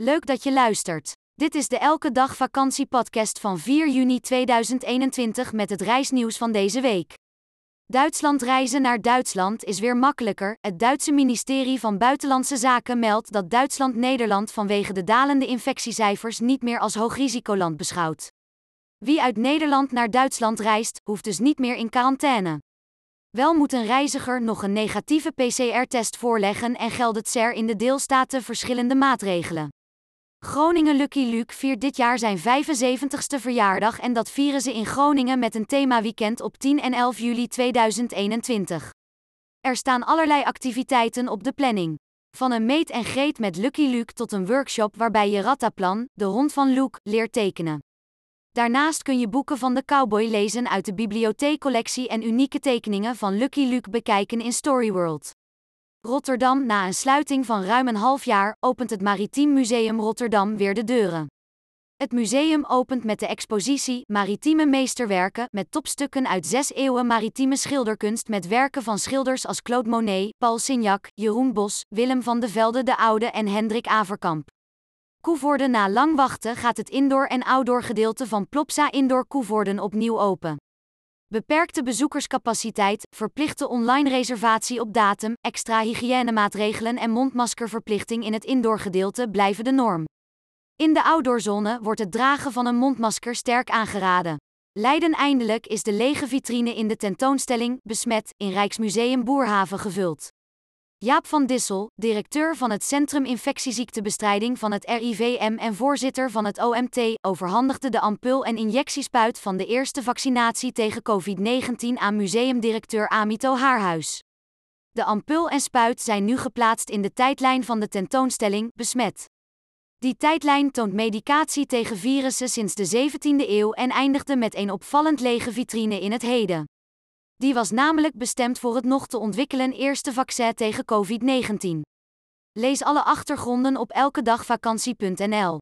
Leuk dat je luistert. Dit is de Elke Dag Vakantie podcast van 4 juni 2021 met het reisnieuws van deze week. Duitsland reizen naar Duitsland is weer makkelijker. Het Duitse ministerie van Buitenlandse Zaken meldt dat Duitsland Nederland vanwege de dalende infectiecijfers niet meer als hoogrisicoland beschouwt. Wie uit Nederland naar Duitsland reist, hoeft dus niet meer in quarantaine. Wel moet een reiziger nog een negatieve PCR-test voorleggen en geldt het CER in de deelstaten verschillende maatregelen. Groningen Lucky Luke viert dit jaar zijn 75ste verjaardag en dat vieren ze in Groningen met een themaweekend op 10 en 11 juli 2021. Er staan allerlei activiteiten op de planning. Van een meet en greet met Lucky Luke tot een workshop waarbij je Rattaplan, de hond van Luke, leert tekenen. Daarnaast kun je boeken van de cowboy lezen uit de bibliotheekcollectie en unieke tekeningen van Lucky Luke bekijken in Storyworld. Rotterdam Na een sluiting van ruim een half jaar opent het Maritiem Museum Rotterdam weer de deuren. Het museum opent met de expositie Maritieme Meesterwerken met topstukken uit zes eeuwen maritieme schilderkunst met werken van schilders als Claude Monet, Paul Signac, Jeroen Bos, Willem van de Velde de Oude en Hendrik Averkamp. Koevoorde na lang wachten gaat het indoor en outdoor gedeelte van Plopsa Indoor Koevoorden opnieuw open. Beperkte bezoekerscapaciteit, verplichte online reservatie op datum, extra hygiënemaatregelen en mondmaskerverplichting in het indoorgedeelte blijven de norm. In de outdoorzone wordt het dragen van een mondmasker sterk aangeraden. Leiden eindelijk is de lege vitrine in de tentoonstelling Besmet in Rijksmuseum Boerhaven gevuld. Jaap van Dissel, directeur van het Centrum Infectieziektebestrijding van het RIVM en voorzitter van het OMT, overhandigde de ampul en injectiespuit van de eerste vaccinatie tegen COVID-19 aan museumdirecteur Amito Haarhuis. De ampul en spuit zijn nu geplaatst in de tijdlijn van de tentoonstelling Besmet. Die tijdlijn toont medicatie tegen virussen sinds de 17e eeuw en eindigde met een opvallend lege vitrine in het heden. Die was namelijk bestemd voor het nog te ontwikkelen eerste vaccin tegen COVID-19. Lees alle achtergronden op elkedagvakantie.nl.